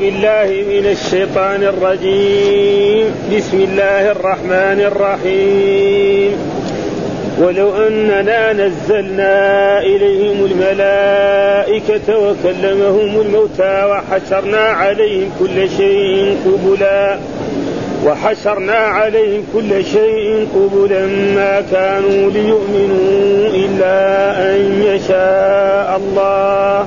بالله من الشيطان الرجيم. بسم الله الرحمن الرحيم. ولو أننا نزلنا إليهم الملائكة وكلمهم الموتى وحشرنا عليهم كل شيء قبلا وحشرنا عليهم كل شيء قبلا ما كانوا ليؤمنوا إلا أن يشاء الله.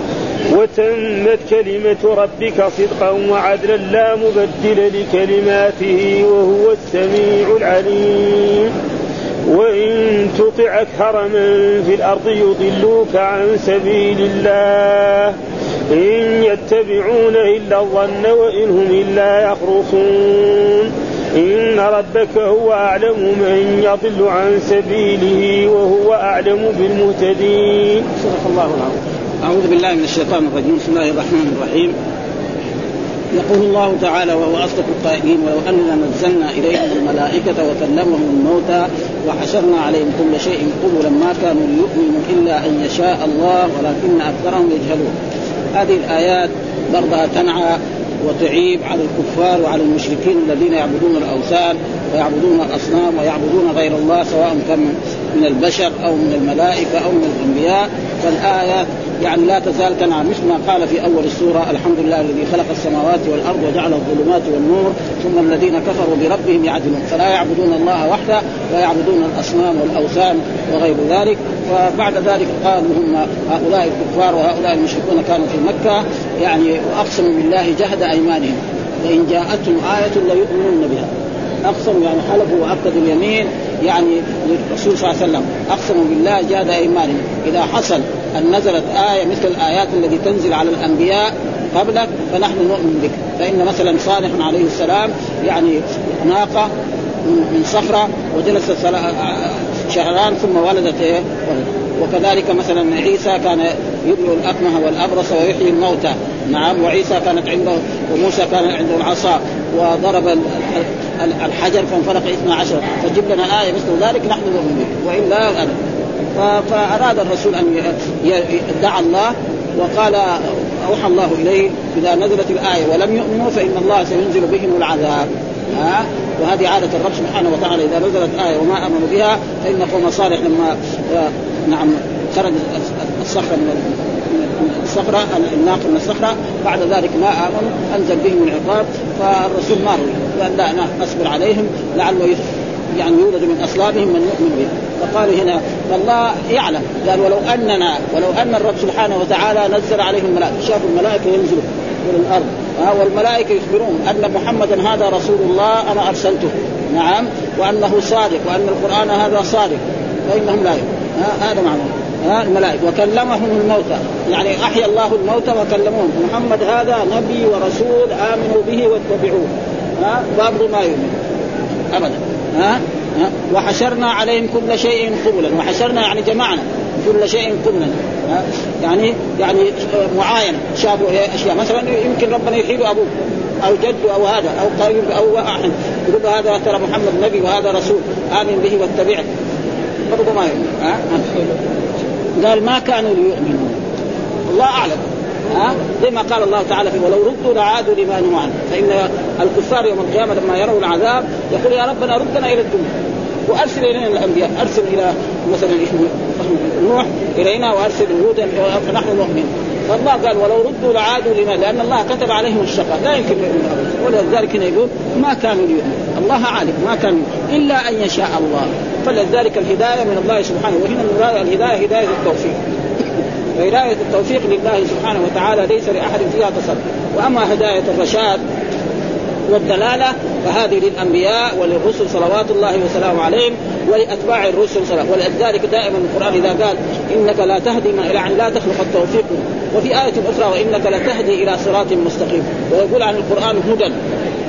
وتمت كلمة ربك صدقا وعدلا لا مبدل لكلماته وهو السميع العليم. وإن تطع أكثر من في الأرض يضلوك عن سبيل الله. إن يتبعون إلا الظن وإن هم إلا يخرصون. إن ربك هو أعلم من يضل عن سبيله وهو أعلم بالمهتدين. صدق الله العظيم. أعوذ بالله من الشيطان الرجيم. بسم الله الرحمن الرحيم. يقول الله تعالى وهو أصدق القائلين ولو أننا نزلنا إليهم الملائكة وكلمهم الموتى وحشرنا عليهم كل شيء قبلا ما كانوا ليؤمنوا إلا أن يشاء الله ولكن أكثرهم يجهلون. هذه الآيات برضها تنعى وتعيب على الكفار وعلى المشركين الذين يعبدون الأوثان ويعبدون الأصنام ويعبدون غير الله سواء كان من البشر أو من الملائكة أو من الأنبياء. فالآية يعني لا تزال تنعى مثل ما قال في أول السورة الحمد لله الذي خلق السماوات والأرض وجعل الظلمات والنور ثم الذين كفروا بربهم يعدلون. فلا يعبدون الله وحده ويعبدون الأصنام والأوثان وغير ذلك. وبعد ذلك قالوا هم هؤلاء الكفار وهؤلاء المشركون كانوا في مكة يعني واقسموا بالله جهد أيمانهم. لئن جاءتهم آية ليؤمنون بها. اقسموا يعني حلفوا واكدوا اليمين يعني للرسول صلى الله عليه وسلم. اقسموا بالله جاد أيمانهم. إذا حصل أن نزلت آية مثل الآيات التي تنزل على الأنبياء قبلك فنحن نؤمن بك. فإن مثلا صالح عليه السلام يعني ناقة من صخرة وجلست شهران ثم ولدت إيه؟ وكذلك مثلا عيسى كان يبرئ الأكمه والأبرص ويحيي الموتى. نعم وعيسى كانت عنده وموسى كان عنده العصا وضرب الحجر فانفرق اثنا عشر. فجيب لنا آية مثل ذلك نحن نؤمن به وإلا أبدا فأراد الرسول أن يدعى الله وقال أوحى الله إليه إذا نزلت الآية ولم يؤمنوا فإن الله سينزل بهم العذاب. ها؟ وهذه عادة الرب سبحانه وتعالى إذا نزلت آية وما آمنوا بها فإن قوم صالح لما نعم خرج الصخرة من الصخرة الناقة من الصخرة بعد ذلك ما آمنوا أنزل بهم العقاب فالرسول ما روي قال لا أنا أصبر عليهم لعله يعني يولد من أصلابهم من يؤمن به. فقالوا هنا فالله يعلم. قال ولو أننا ولو أن الرب سبحانه وتعالى نزل عليهم الملائكة شافوا الملائكة ينزلوا من الأرض. ها والملائكة يخبرون أن محمدا هذا رسول الله أنا أرسلته. نعم. وأنه صادق وأن القرآن هذا صادق. فإنهم لا هذا معنى ها الملائكة. وكلمهم الموتى. يعني أحيا الله الموتى وكلموهم. محمد هذا نبي ورسول آمنوا به واتبعوه. ها ما يؤمن. ابدا. ها؟ وحشرنا عليهم كل شيء قبلا. وحشرنا يعني جمعنا كل شيء قبلا. يعني يعني معاينة. شافوا أشياء. مثلا يمكن ربنا يحيل أبوه. أو جده أو هذا. أو قريب أو أحد. يقول هذا ترى محمد نبي وهذا رسول. آمن به واتبعه. برضه ما يؤمن قال ما كانوا ليؤمنوا. الله أعلم. ها؟ زي ما قال الله تعالى في ولو ردوا لعادوا لما نهوا عنه. فإن الكفار يوم القيامة لما يروا العذاب يقول يا ربنا ردنا إلى الدنيا. وأرسل إلينا الأنبياء أرسل إلى مثلا نوح إلينا وأرسل هودا فنحن نؤمن فالله قال ولو ردوا لعادوا لما لأن الله كتب عليهم الشقاء. لا يمكن ولذلك هنا يقول ما كانوا ليؤمنوا. الله عالم. ما كان إلا أن يشاء الله. فلذلك الهداية من الله سبحانه وهنا الهداية هداية التوفيق. وهدايه التوفيق لله سبحانه وتعالى ليس لأحد فيها تصرف وأما هداية الرشاد والدلالة فهذه للأنبياء وللرسل صلوات الله وسلامه عليهم ولأتباع الرسل صلوات ولذلك دائما القرآن إذا قال إنك لا تهدي من يعني لا تخلق التوفيق. وفي آية أخرى وإنك لتهدي إلى صراط مستقيم. ويقول عن القرآن هدى.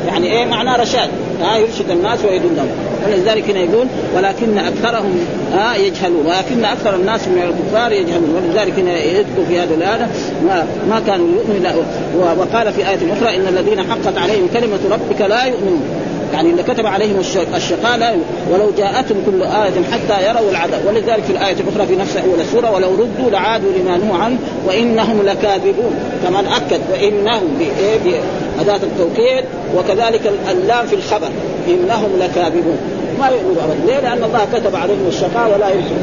يعني إيه معناه رشاد؟ ها يرشد الناس ويدلهم ولذلك هنا يقول ولكن أكثرهم ها يجهلون ولكن أكثر الناس من الكفار يجهلون. ولذلك هنا يذكر في هذه الآية ما, ما كانوا يؤمنون وقال في آية أخرى إن الذين حقت عليهم كلمة ربك لا يؤمنون. يعني اللي كتب عليهم الشقاء لا ولو جاءتهم كل آية حتى يروا العذاب. ولذلك في الآية الأخرى في نفس أول السورة ولو ردوا لعادوا لما نهوا عنه وإنهم لكاذبون. كمان أكد وإنهم بأداة التوكيد وكذلك اللام في الخبر. إنهم لكاذبون. ما ابدا، ليه؟ لأن الله كتب عليهم الشقاء ولا يمكن.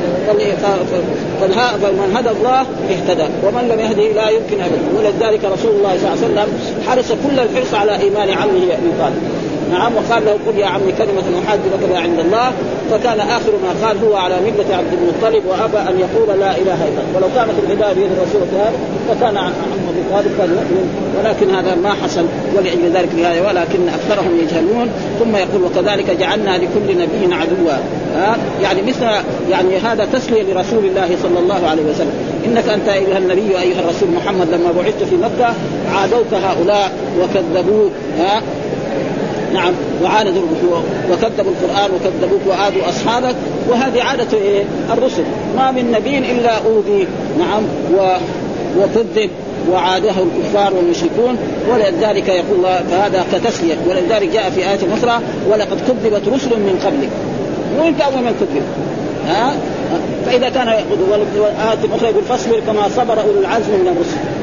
فمن هدى الله اهتدى. ومن لم يهده لا يمكن أبدا. ولذلك رسول الله صلى الله عليه وسلم حرص كل الحرص على إيمان عمه ابي طالب نعم وقال له قل يا عمي كلمة أحاج لك بها عند الله فكان آخر ما قال هو على ملة عبد المطلب وأبى أن يقول لا إله إلا الله. ولو كانت الهداية بيد الرسول فكان عمه أبي طالب كان يؤمن ولكن هذا ما حصل ولأجل ذلك الآية ولكن أكثرهم يجهلون. ثم يقول وكذلك جعلنا لكل نبي عدوا. ها؟ يعني مثل يعني هذا تسلية لرسول الله صلى الله عليه وسلم. إنك أنت أيها النبي أيها الرسول محمد لما بعثت في مكة عادوك هؤلاء وكذبوك. ها؟ نعم وعاندوا وكذبوا القرآن وكذبوك وآذوا أصحابك وهذه عادة إيه؟ الرسل. ما من نبي إلا أوذي. نعم و وكذب وعاده الكفار والمشركون ولذلك يقول الله فهذا كتسلية. ولذلك جاء في آية أخرى ولقد كذبت رسل من قبلك. وانت اول من كذب؟ ها؟ فإذا كان آية أخرى يقول فاصبر كما صبر أولو العزم من الرسل.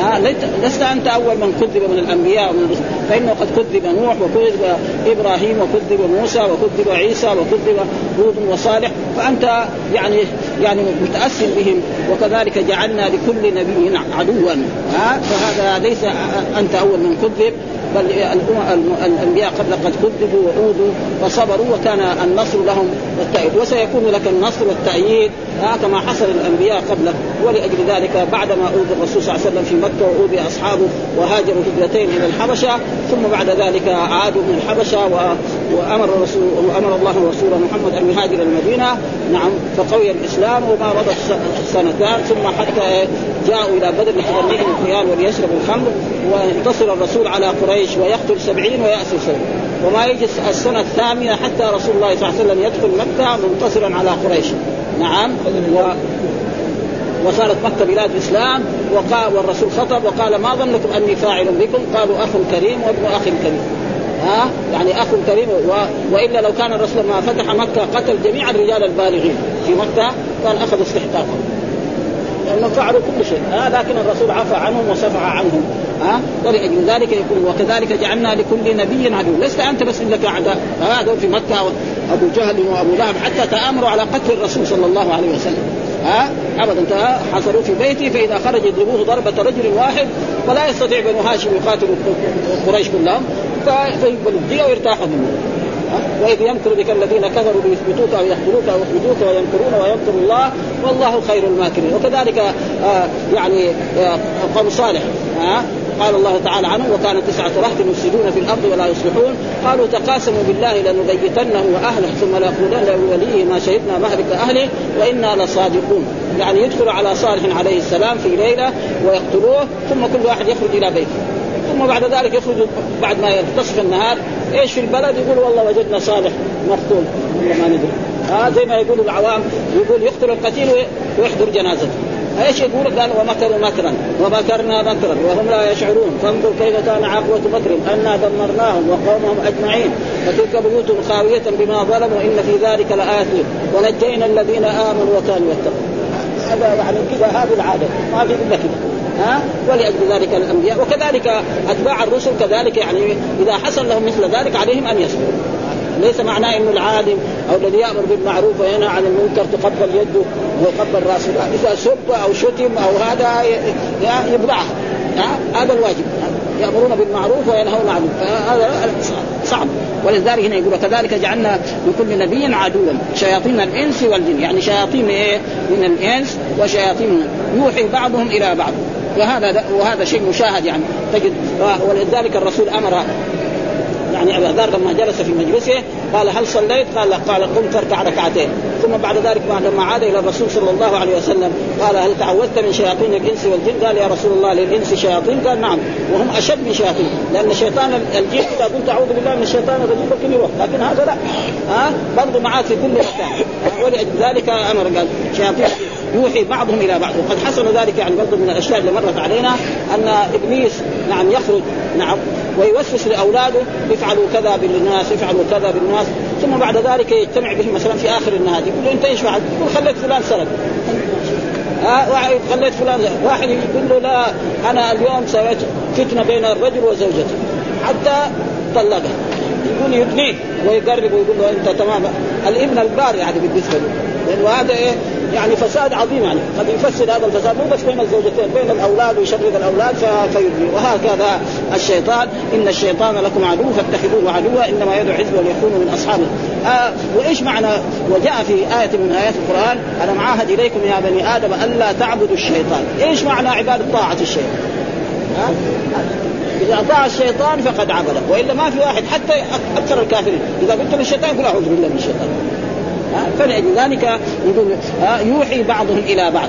ها لست أنت أول من كذب من الأنبياء ومن الرسل. فإنه قد كذب نوح وكذب إبراهيم وكذب موسى وكذب عيسى وكذب هود وصالح. فأنت يعني يعني متأثر بهم وكذلك جعلنا لكل نبي عدوا. ها فهذا ليس أنت أول من كذب. بل الأنبياء قبل قد كذبوا وأوذوا فصبروا وكان النصر لهم والتأييد وسيكون لك النصر والتأييد كما حصل الانبياء قبلك ولأجل ذلك بعدما أوذي الرسول صلى الله عليه وسلم في مكة وأوذي أصحابه وهاجروا هجرتين إلى الحبشة ثم بعد ذلك عادوا من الحبشة وأمر الرسول وأمر الله رسوله محمد أن يهاجر المدينة. نعم فقوي الإسلام وما مضت سنتان ثم حتى جاءوا إلى بدر لتغنيهم الخيال وليشربوا الخمر وينتصر الرسول على قريش. ويقتل سبعين ويأسر سبعين وما يجي السنة الثامنة حتى رسول الله صلى الله عليه وسلم يدخل مكة منتصرا على قريش. نعم. و وصارت مكة بلاد الإسلام. وقال والرسول خطب وقال ما ظنكم أني فاعل بكم؟ قالوا أخ كريم وابن أخ كريم. ها؟ يعني أخ كريم و... وإلا لو كان الرسول ما فتح مكة قتل جميع الرجال البالغين في مكة كان اخذ استحقاقهم. لانهم فعلوا كل شيء. ها لكن الرسول عفى عنهم وصفح عنهم. ها ولأجل ذلك يقول وكذلك جعلنا لكل نبي عدو. لست أنت بس لك اعداء هذا في مكة أبو جهل وأبو لهب حتى تآمروا على قتل الرسول صلى الله عليه وسلم. ها أبدا. حصلوا في بيتي فإذا خرج يضربوه ضربة رجل واحد فلا يستطيع بنو هاشم يقاتلوا قريش كلهم. فيقبلوا. الدية ويرتاحوا منه وإذ يمكر بك الذين كفروا ليثبتوك أو يقتلوك أو يخرجوك ويمكرون ويمكر الله والله خير الماكرين. وكذلك آه يعني آه قوم صالح آه قال الله تعالى عنه وكان تسعة رهط يفسدون في الأرض ولا يصلحون قالوا تقاسموا بالله لنبيتنه وأهله ثم ليقولن لوليه ما شهدنا مهلك أهله وإنا لصادقون يعني يدخل على صالح عليه السلام في ليلة ويقتلوه ثم كل واحد يخرج إلى بيته. ثم بعد ذلك يخرج بعد ما ينتصف النهار إيش في البلد؟ يقول والله وجدنا صالح مقتول. والله ما ندري. آه زي ما يقول العوام يقول يقتل القتيل ويحضر جنازته. إيش يقول؟ قال ومكروا مكرا ومكرنا مكرا وهم لا يشعرون. فانظر كيف كان عاقبة مكر أنا دمرناهم وقومهم أجمعين. وتلك بيوت خاوية بما ظلموا إن في ذلك لايات ونجينا الذين آمنوا وكانوا يتقون. هذا يعني كذا هذه العادة. ما في إلا كذا. ها؟ ولأجل ذلك الأنبياء. وكذلك أتباع الرسل كذلك يعني إذا حصل لهم مثل ذلك عليهم أن يصبروا. ليس معناه إنه العالم أو الذي يأمر بالمعروف وينهى عن المنكر تقبل يده ويقبل رأسه. إذا سب أو شتم أو هذا يبلعها هذا الواجب. يأمرون بالمعروف وينهون عن فهذا صعب. ولذلك هنا يقول كذلك جعلنا لكل نبي عدوا. شياطين الإنس والجن. يعني شياطين إيه؟ من الإنس وشياطين. يوحي بعضهم إلى بعض. وهذا وهذا شيء مشاهد يعني تجد. ولذلك الرسول أمر يعني أبا ذر لما جلس في مجلسه قال هل صليت؟ قال لا. قال قم تركع ركعتين. ثم بعد ذلك لما عاد إلى الرسول صلى الله عليه وسلم قال هل تعوذت من شياطين الإنس والجن؟ قال يا رسول الله للإنس شياطين؟ قال نعم. وهم أشد من شياطين. لأن شيطان الجن إذا قلت أعوذ بالله من الشيطان الرجيم ممكن يروح لكن هذا لا. ها؟ برضه معاه في كل مكان ولذلك أمر قال شياطين يوحي بعضهم إلى بعض. وقد حصل ذلك يعني برضه من الأشياء اللي مرت علينا أن إبليس نعم يخرج نعم ويوسوس لأولاده افعلوا كذا بالناس افعلوا كذا بالناس. ثم بعد ذلك يجتمع بهم مثلا في آخر النهار يقول له انت إيش فعلت؟ يقول خليت فلان سرق. ها واحد خليت فلان واحد يقول له لا أنا اليوم سويت فتنة بين الرجل وزوجته. حتى طلقها يقول يدنيه ويقرب ويقول له انت تمام. الابن البار يعني بالنسبة له. لأنه هذا إيه؟ يعني فساد عظيم يعني. قد يفسد هذا الفساد مو بس بين الزوجتين بين الأولاد ويشرد الأولاد فيبني وهكذا الشيطان. إن الشيطان لكم عدو فاتخذوه عدوا. إنما يدعو حزبه ليكونوا من اصحابه آه وإيش معنى؟ وجاء في آية من آيات القرآن أنا معاهد إليكم يا بني آدم ألا تعبدوا الشيطان؟ إيش معنى عبادة طاعة الشيطان؟ آه؟ إذا اطاع الشيطان فقد عبده وإلا ما في واحد حتى أكثر الكافرين. إذا قلت للشيطان يقول أعوذ بالله من الشيطان. فلأجل ذلك يقول يوحي بعضهم إلى بعض.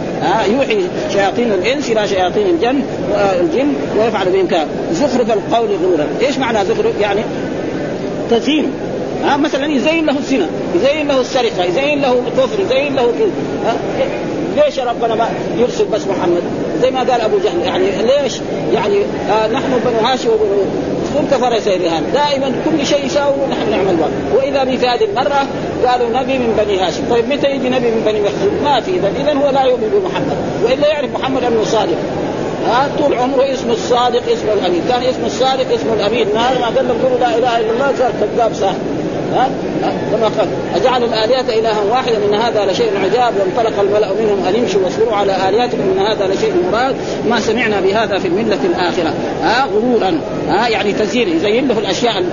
يوحي شياطين الإنس إلى شياطين الجن الجن ويفعل بهم كذا. زخرف القول غرورا. إيش معنى زخرف؟ يعني تزيين. ها مثلا يزين له الزنا يزين له السرقة يزين له الكفر يزين له كذا. ليش ربنا ما يرسل بس محمد؟ زي ما قال أبو جهل يعني ليش؟ يعني آه نحن بنو هاشم وبنو كل كفر سيرهان دائما كل شيء يساوي نحن نعمل بعض وإذا في هذه المره قالوا نبي من بني هاشم. طيب متى يجي نبي من بني مخزوم؟ ما في. اذا اذا هو لا يؤمن بمحمد. وإلا يعرف محمد انه صادق. ها طول عمره اسمه الصادق اسمه الأمين. كان اسمه الصادق اسمه الأمين. ما قال لهم لا إله إلا الله صار كذاب سهل ها؟ كما قال. أجعل الالهه إلها واحدا إن هذا لشيء عجاب. وانطلق الملأ منهم أن يمشوا واصبروا على الهتكم إن هذا لشيء مراد. ما سمعنا بهذا في الملة الآخرة. ها؟ غرورا. ها؟ يعني تزيين. يزين له الأشياء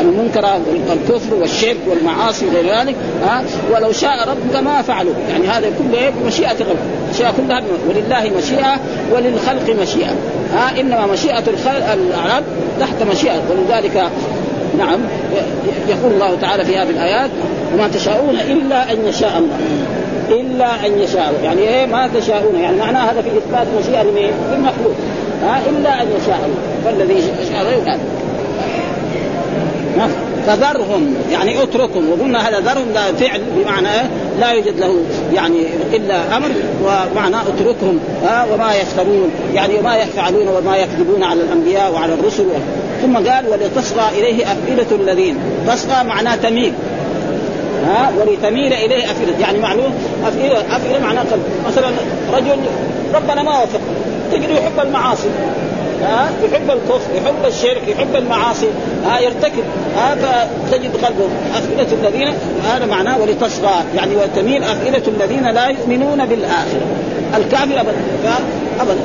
المنكرة والكفر والشرك والمعاصي وغير ذلك. ها؟ ولو شاء ربك ما فعلوا. يعني هذا كله بمشيئه ربك الاشياء كلها ولله مشيئة وللخلق مشيئة. ها؟ إنما مشيئة العبد تحت مشيئة. ولذلك نعم يقول الله تعالى في هذه الآيات وما تشاءون إلا أن يشاء الله. إلا أن يشاء يعني إيه ما تشاءون؟ يعني معناه هذا في إثبات مشيئة لمين؟ للمخلوق. ها؟ إلا أن يشاء الله. فالذي يشاء غير هذا فذرهم يعني اتركهم. وقلنا هذا ذرهم لا فعل بمعنى لا يوجد له يعني إلا أمر ومعنى اتركهم. وما يفترون. يعني وما يفعلون وما يكذبون على الأنبياء وعلى الرسل. ثم قال ولتصغى إليه أفئدة الذين. تصغى معناه تميل. ها؟ ولتميل إليه أفئدة. يعني معلوم؟ افئده أفئدة معناه قلب مثلا رجل ربنا ما وفق تجده يحب المعاصي. ها؟ يحب الكفر يحب الشرك يحب المعاصي. ها؟ يرتكب. ها؟ فتجد قلبه أفئدة الذين. هذا معناه ولتصغى. يعني وتميل أفئدة الذين لا يؤمنون بالآخرة. الكافر أبدا. أبدا.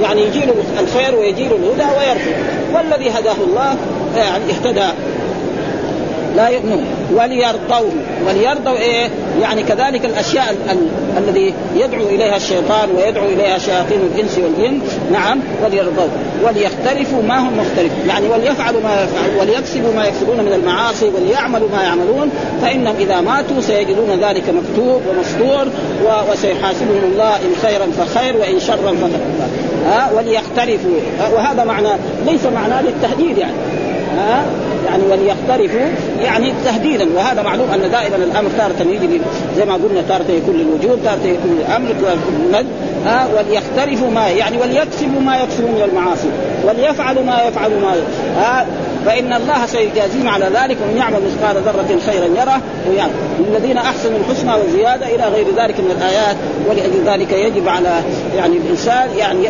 فيعني يجي له الخير ويجي له الهدى ويرفض والذي هداه الله يعني اهتدى. لا يؤمنون. وليرضوه. وليرضوا إيه؟ يعني كذلك الأشياء ال- ال- الذي يدعو إليها الشيطان ويدعو إليها شياطين الانس والجن نعم وليرضوا وليختلفوا ما هم مختلف يعني وليفعلوا ما يفعلون وليكسبوا ما يكسبون من المعاصي وليعملوا ما يعملون. فإنهم إذا ماتوا سيجدون ذلك مكتوب ومسطور وسيحاسبهم الله إن خيرا فخير وإن شرا فشر ها؟ وليختلفوا. وهذا معنى ليس معناه للتهديد يعني. ها؟ يعني وليختلفوا يعني تهديدا. وهذا معلوم أن دائما الأمر تارة يجي زي ما قلنا تارة يكون للوجود تارة يكون للأمر للمد ها وليختلفوا ما يعني وليكسبوا ما يكسبون من المعاصي. وليفعلوا ما يفعلوا ما ها فإن الله سيجازيهم على ذلك ومن يعمل مثقال ذرة خيرا يره. ويعني للذين أحسنوا الحسنى وزيادة إلى غير ذلك من الآيات ولأجل ذلك يجب على يعني الإنسان يعني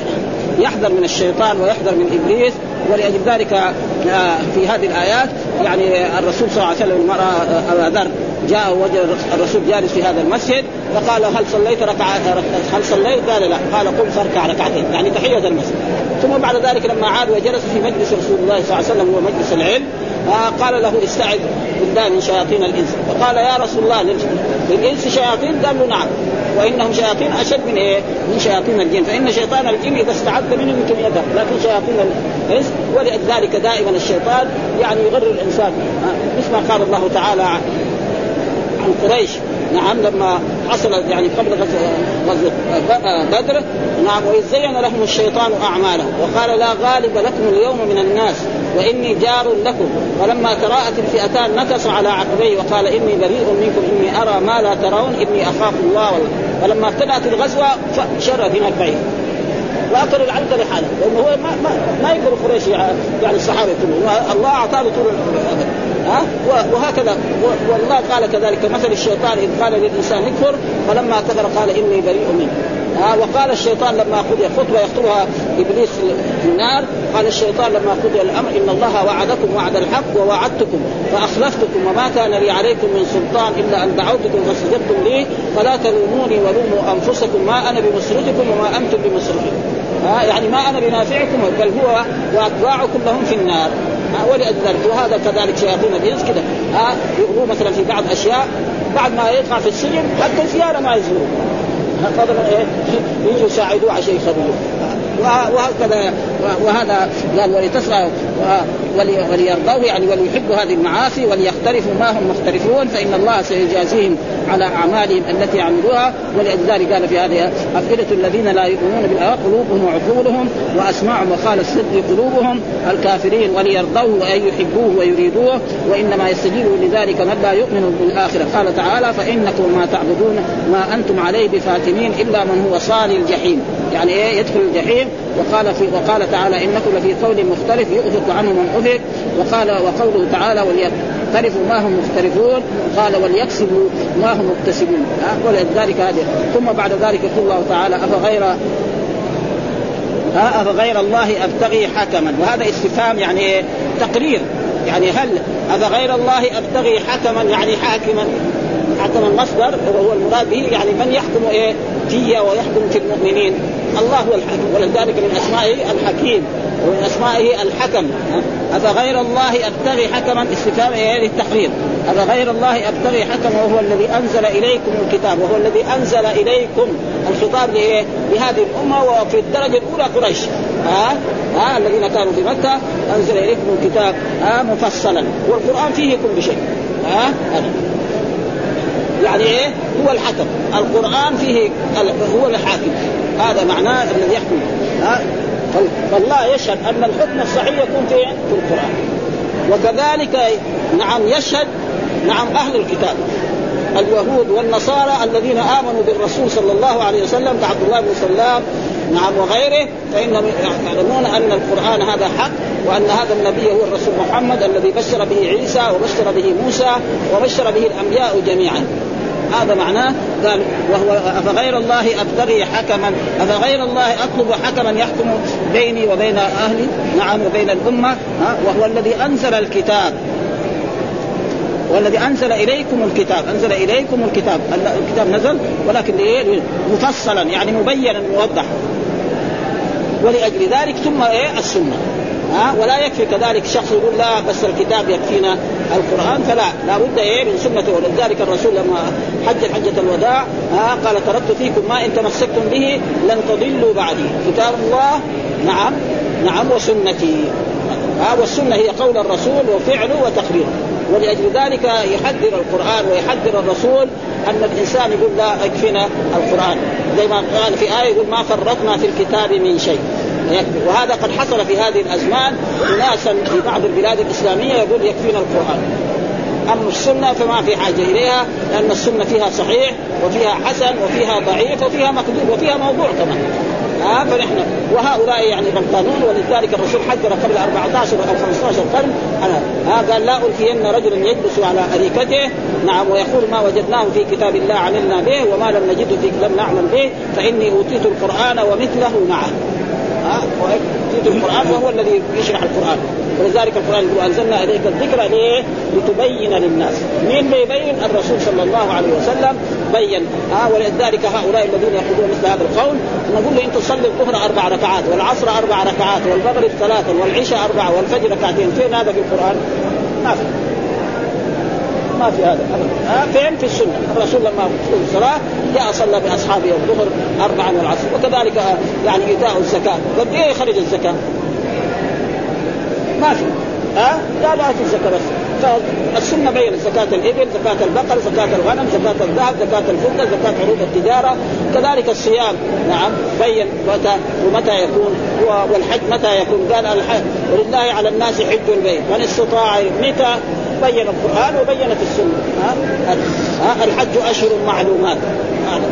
يحذر من الشيطان ويحذر من إبليس. ولأجل ذلك آه، في هذه الآيات يعني الرسول صلى الله عليه وسلم راى أبا ذر جاء وجد الرسول جالس في هذا المسجد فقال هل صليت ركعة هل صليت؟ قال لا. قال قم فاركع ركعتين يعني تحية المسجد. ثم بعد ذلك لما عاد وجلس في مجلس رسول الله صلى الله عليه وسلم هو مجلس العلم آه قال له استعذ بالله من شياطين الإنس. فقال يا رسول الله للإنس شياطين؟ قال له نعم. وإنهم شياطين أشد من إيه؟ من شياطين الجن. فإن شيطان الجن إذا استعذ منهم يمكن يذهب. لكن شياطين الانس ولذلك دائما الشيطان يعني يغر الإنسان. مثل ما قال الله تعالى عن قريش. نعم لما حصلت يعني قبل غزوة بدر نعم وإذ زين لهم الشيطان أعمالهم وقال لا غالب لكم اليوم من الناس وإني جار لكم. ولما تراءت الفئتان نكص على عقبيه وقال إني بريء منكم إني أرى ما لا ترون إني أخاف الله. فلما ابتدأت الغزوة شر هناك بعيد واكلوا العنب لحاله لأنه هو ما ما, ما يقدر قريش يعني الصحابة كلهم الله أعطاه طول ها؟ وهكذا. والله قال كذلك مثل الشيطان إذ قال للإنسان اكفر فلما كفر قال إني بريء منك ها؟ وقال الشيطان لما قضي خطبة يخطبها إبليس في النار قال الشيطان لما قضي الأمر إن الله وعدكم وعد الحق ووعدتكم فأخلفتكم وما كان لي عليكم من سلطان إلا أن دعوتكم فاستجبتم لي فلا تلوموني ولوموا أنفسكم ما أنا بمصرخكم وما أنتم بمصرخي ها؟ يعني ما أنا بنافعكم بل هو وأتباعكم لهم في النار. ولأجل ذلك وهذا كذلك شياطين الانس كذا. ها يغلو مثلا في بعض أشياء بعد ما يدفع في السجن حتى الزيارة ما يزوروه فضلا إيه يجوا يساعدوه عشان يخرجوه وهكذا وهذا قال ولتصغى وليرضوا يعني وليحبوا هذه المعاصي وليختلفوا ما هم مختلفون فإن الله سيجازيهم على أعمالهم التي عملوها ولذلك قال في هذه أفئدة الذين لا يؤمنون بالآخرة قلوبهم وعقولهم وأسماعهم وقال الصدق قلوبهم الكافرين وليرضوه أي يحبوه ويريدوه وإنما يستجيب لذلك من لا يؤمن بالآخرة. قال تعالى فإنكم ما تعبدون ما أنتم عليه بفاتنين إلا من هو صال الجحيم. يعني إيه؟ يدخل الجحيم وقال في وقال تعالى انكم لفي قول مختلف يؤفك عنه من افك وقال وقوله تعالى وليقترفوا ما هم مختلفون قال وليكسبوا ما هم مكتسبون. ولذلك هذه ثم بعد ذلك يقول الله تعالى افغير أفغير الله أبتغي حكما. وهذا استفهام يعني تقرير. يعني هل أفغير الله أبتغي حكما يعني حاكما؟ حكما مصدر وهو المراد به يعني من يحكم إيه؟ في ويحكم في المؤمنين. الله هو الحكم ولذلك من أسمائه الحكيم ومن أسمائه الحكم. افغير الله ابتغي حكما استفهام للتحرير افغير الله ابتغي حكما وهو الذي أنزل إليكم الكتاب وهو الذي أنزل إليكم الخطاب؟ لهذه الأمة وفي الدرجة الأولى قريش. ها؟ ها؟ الذين كانوا في مكة. أنزل إليكم الكتاب ها؟ مفصلا. والقرآن فيه كل شيء. ها؟ يعني إيه؟ هو الحكم. القرآن فيه هو الحاكم. هذا معناه الذي يحكم. ها؟ فالله يشهد أن الحكم الصحيح يكون في في القرآن. وكذلك نعم يشهد نعم أهل الكتاب. اليهود والنصارى الذين آمنوا بالرسول صلى الله عليه وسلم كعبد الله بن سلام نعم وغيره فإنهم يعلمون أن القرآن هذا حق وأن هذا النبي هو الرسول محمد الذي بشر به عيسى وبشر به موسى وبشر به الأنبياء جميعا. هذا معناه قال وهو أفغير الله أبتغي حكما أفغير الله أطلب حكما يحكم بيني وبين أهلي نعم وبين الأمة وهو الذي أنزل الكتاب. والذي أنزل إليكم الكتاب أنزل إليكم الكتاب. الكتاب نزل ولكن مفصلا يعني مبينا موضح ولأجل ذلك ثم إيه؟ السنة. ها ولا يكفي كذلك شخص يقول لا بس الكتاب يكفينا القرآن فلا. لابد إيه من سنته. ولذلك الرسول لما حج حجة الوداع ها قال تركت فيكم ما إن تمسكتم به لن تضلوا بعدي. كتاب الله؟ نعم. نعم وسنتي. ها والسنة هي قول الرسول وفعله وتقريره ولأجل ذلك يحذر القرآن ويحذر الرسول أن الإنسان يقول لا يكفينا القرآن. زي ما قال في آية يقول ما فرطنا في الكتاب من شيء. وهذا قد حصل في هذه الأزمان اناسا في بعض البلاد الإسلامية يقول يكفينا القرآن. أما السنة فما في حاجة إليها لأن السنة فيها صحيح وفيها حسن وفيها ضعيف وفيها مكذوب وفيها موضوع كمان ها فنحن وهؤلاء يعني غلطانون ولذلك الرسول حذر قبل 14 أو 15 قرن. ها قال لا الفين رجلا يجلس على أريكته. نعم ويقول ما وجدناه في كتاب الله عملنا به وما لم نجده لم نعمل به فإني أوتيت القرآن ومثله معه. يؤتي القرآن وهو الذي يشرح القرآن. ولذلك القرآن يقول أنزلنا إليك الذكر ليه؟ لتبين للناس. مين بيبين؟ الرسول صلى الله عليه وسلم بين. ها ولذلك هؤلاء الذين يقولون مثل هذا القول نقول له انت تصلي الظهر أربع ركعات والعصر أربع ركعات والمغرب ثلاثا والعشاء اربعه والفجر ركعتين فين هذا في القرآن؟ ما في ما في هذا ها؟ فين؟ في السنة. الرسول لما في الصلاة جاء صلى بأصحابه الظهر اربعا والعصر وكذلك يعني إيتاء الزكاة. قد إيه يخرج الزكاة؟ ما في. ها؟ لا لا في الزكاة بس. فالسنه بين زكاة الإبل، زكاة البقر، زكاة الغنم، زكاة الذهب، زكاة الفضة، زكاة عروض التجارة، كذلك الصيام. نعم. بين متى ومتى يكون والحج متى يكون؟ قال الحج ولله على الناس حج البيت، من استطاع متى بين القرآن وبينت السنة. ها, الحج أشهر معلومات.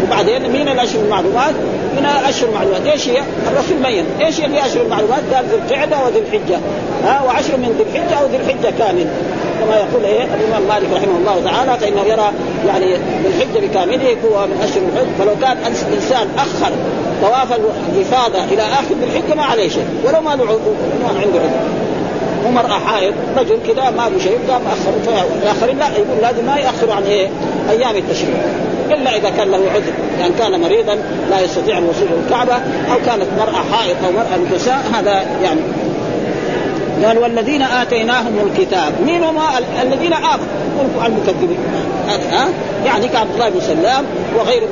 وبعدين مين الأشهر المعلومات؟ من أشهر معلومات، إيش هي؟ الرسول بين، إيش هي أشهر المعلومات؟ قال ذي القعدة وذي الحجة، ها؟ وعشر من ذي الحجة أو ذي الحجة كامل، كما يقول إيه؟ الإمام مالك رحمه الله تعالى فانه يرى يعني الحجة بكامله هو من أشهر الحج. فلو كان إنسان أخر طواف الإفاضة إلى آخر الحجة ما عليه شيء. ولو ما عنده عذر ومرأة حائض رجل كذا ما له شيء قام أخر الآخرين لا يقول لازم ما يأخروا عن إيه؟ أيام التشريق. إلا إذا كان له عذر يعني كان مريضا لا يستطيع الوصول إلى الكعبة أو كانت مرأة حائض أو مرأة نساء هذا يعني قال والذين آتيناهم الكتاب مين هم؟ الذين آمنوا. المكذبين ها؟ يعني كعبد الله بن سلام وغيره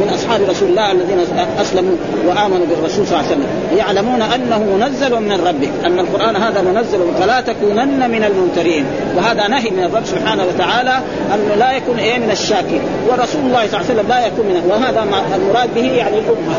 من أصحاب رسول الله الذين أسلموا وآمنوا بالرسول صلى الله عليه وسلم. يعلمون أنه منزل من ربك أن القرآن هذا منزل فلا تكونن من الممترين. وهذا نهي من الرب سبحانه وتعالى انه لا يكون إيه من الشاكين ورسول الله صلى الله عليه وسلم لا يكون من وهذا المراد به يعني الأمة.